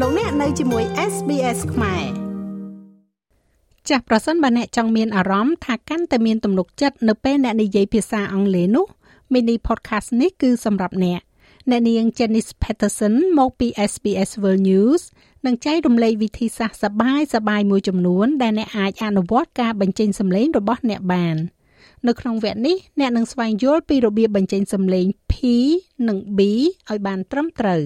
លោកអ្នកនៅជាមួយ SBS ខ្មែរចាស់ប្រសិនបើអ្នកចង់មានអារម្មណ៍ថាកាន់តែមានទំនុកចិត្តនៅពេលអ្នកនិយាយភាសាអង់គ្លេសនោះ mini podcast នេះគឺសម្រាប់អ្នកអ្នកនាង Janice Patterson មកពី SBS World News នឹងចែករំលែកវិធីសាស្ត្រសបាយសបាយមួយចំនួន ដែលអ្នកអាចអនុវត្តការបញ្ចេញសំឡេងរបស់អ្នកបាននៅក្នុងវគ្គនេះអ្នកនឹងស្វែងយល់ពីរបៀបបញ្ចេញសំឡេង P និង B ឲ្យបានត្រឹមត្រូវ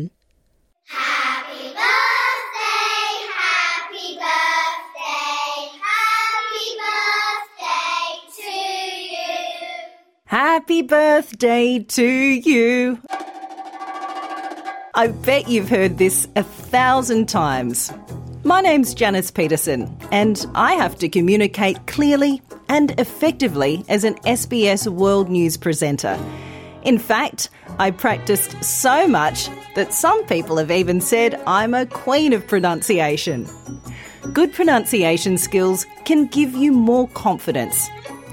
Happy birthday to you. I bet you've heard this a thousand times. My name's Janice Petersen, and I have to communicate clearly and effectively as an SBS World News presenter. In fact, I practiced so much that some people have even said I'm a queen of pronunciation. Good pronunciation skills can give you more confidence,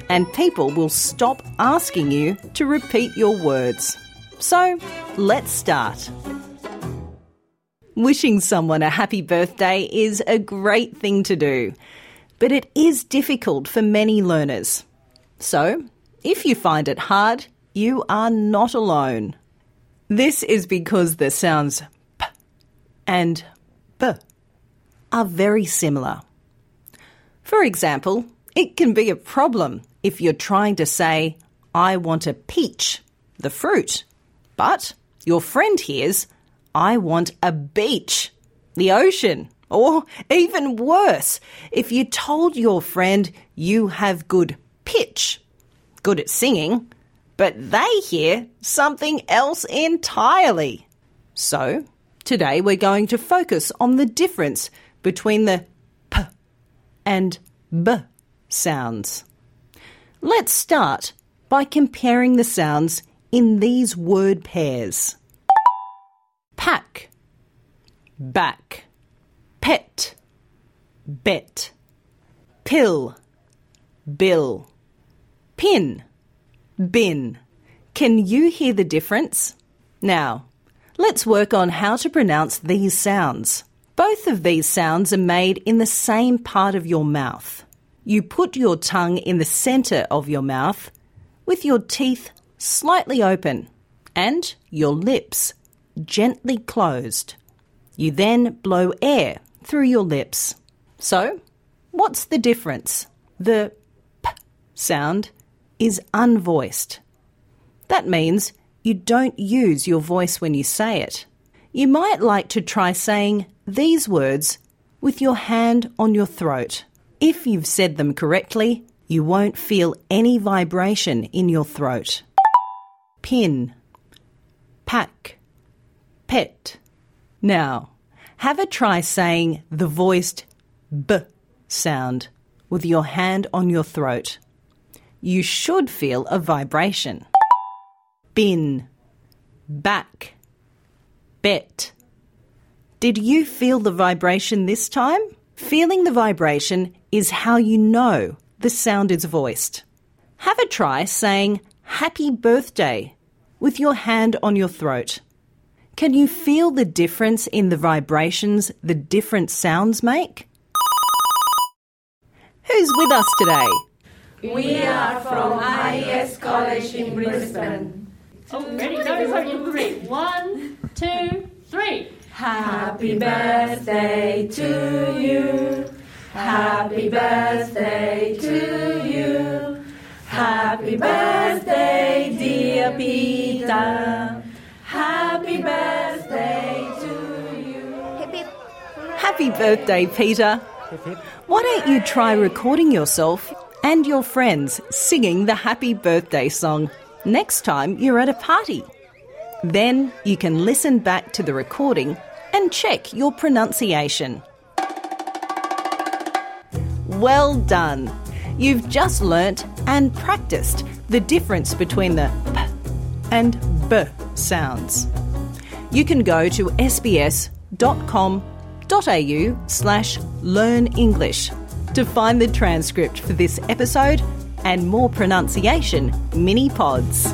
and people will stop asking you to repeat your words. So, let's start. Wishing someone a happy birthday is a great thing to do, but it is difficult for many learners. So, if you find it hard, you are not alone. This is because the sounds p and b are very similar. For example, it can be a problem if you're trying to say, I want a peach, the fruit, but your friend hears, I want a beach, the ocean. Or even worse, if you told your friend you have good pitch, good at singing, but they hear something else entirely. So, today we're going to focus on the difference between the p and b sounds. Let's start by comparing the sounds in these word pairs pack, back, pet, bet, pill, bill, pin, bin. Can you hear the difference? Now, let's work on how to pronounce these sounds. Both of these sounds are made in the same part of your mouth. You put your tongue in the centre of your mouth with your teeth slightly open and your lips gently closed. You then blow air through your lips. So, what's the difference? The p sound is unvoiced. That means you don't use your voice when you say it. You might like to try saying these words with your hand on your throat. If you've said them correctly, you won't feel any vibration in your throat. Pin, pack, pet. Now, have a try saying the voiced b sound with your hand on your throat. You should feel a vibration. Bin, back, bet. Did you feel the vibration this time? Feeling the vibration is how you know the sound is voiced. Have a try saying happy birthday with your hand on your throat. Can you feel the difference in the vibrations the different sounds make? Who's with us today? We are from IES College in Brisbane. Oh, ready? No, sorry, you three. One, two, three. Happy birthday to you. Happy birthday to you. Happy birthday, dear Peter. Happy birthday to you. Happy birthday, Peter. Why don't you try recording yourself and your friends singing the happy birthday song next time you're at a party? Then you can listen back to the recording and check your pronunciation. Well done! You've just learnt and practiced the difference between the p and b sounds. You can go to sbs.com.au slash learn English to find the transcript for this episode and more pronunciation mini pods.